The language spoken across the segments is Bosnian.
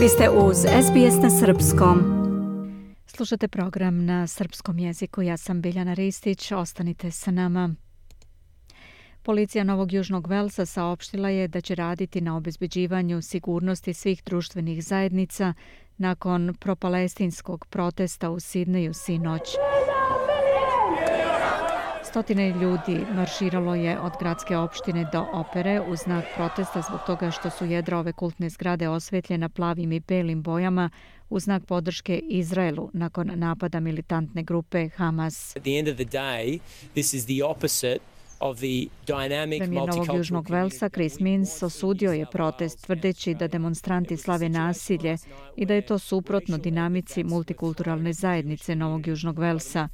Vi ste uz SBS na Srpskom. Slušate program na srpskom jeziku. Ja sam Biljana Ristić. Ostanite sa nama. Policija Novog Južnog Velsa saopštila je da će raditi na obezbeđivanju sigurnosti svih društvenih zajednica nakon propalestinskog protesta u Sidneju sinoć. Stotine ljudi marširalo je od gradske opštine do opere u znak protesta zbog toga što su jedra ove kultne zgrade osvetljena plavim i belim bojama u znak podrške Izraelu nakon napada militantne grupe Hamas. At the end of the day, this is the opposite Premijer Novog Južnog Velsa Chris Mins osudio je protest tvrdeći da demonstranti slave nasilje i da je to suprotno dinamici multikulturalne zajednice Novog Južnog Velsa.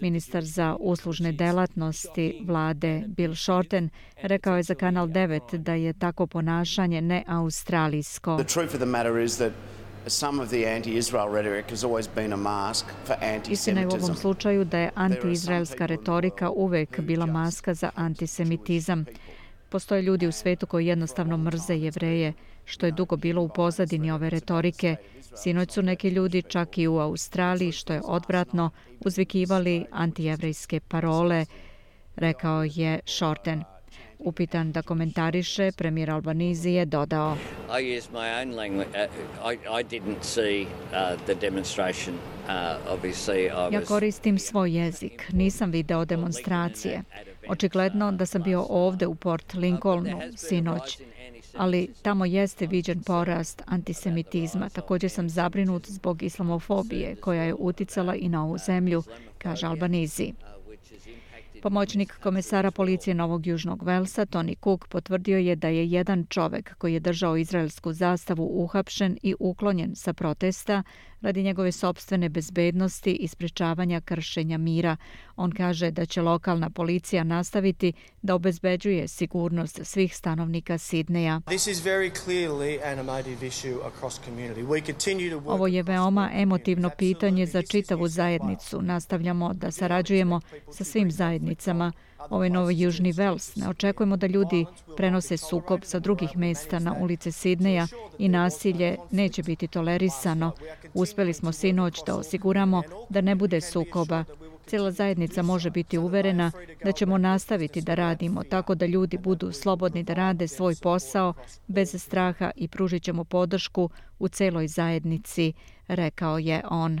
Ministar za uslužne delatnosti vlade Bill Shorten rekao je za Kanal 9 da je tako ponašanje neaustralijsko. Istina je u ovom slučaju da je anti-izraelska retorika uvek bila maska za antisemitizam. Postoje ljudi u svetu koji jednostavno mrze jevreje, što je dugo bilo u pozadini ove retorike. Sinoć su neki ljudi čak i u Australiji, što je odvratno, uzvikivali antijevrejske parole, rekao je Shorten. Upitan da komentariše, premijer Albanizi je dodao. I used my own language. Uh, I, I didn't see uh, the demonstration. Uh. Ja koristim svoj jezik. Nisam video demonstracije. Očigledno da sam bio ovde u Port Lincolnu sinoć ali tamo jeste viđen porast antisemitizma. Također sam zabrinut zbog islamofobije koja je uticala i na ovu zemlju, kaže Albanizi. Pomoćnik komesara policije Novog Južnog Velsa, Tony Cook, potvrdio je da je jedan čovek koji je držao izraelsku zastavu uhapšen i uklonjen sa protesta radi njegove sobstvene bezbednosti i sprečavanja kršenja mira. On kaže da će lokalna policija nastaviti da obezbeđuje sigurnost svih stanovnika Sidneja. Ovo je veoma emotivno pitanje za čitavu zajednicu. Nastavljamo da sarađujemo sa svim zajednicama. Ovo ovaj je Novi Južni Vels. Ne očekujemo da ljudi prenose sukob sa drugih mesta na ulice Sidneja i nasilje neće biti tolerisano. Uspeli smo sinoć da osiguramo da ne bude sukoba. Cijela zajednica može biti uverena da ćemo nastaviti da radimo tako da ljudi budu slobodni da rade svoj posao bez straha i pružit ćemo podršku u celoj zajednici, rekao je on.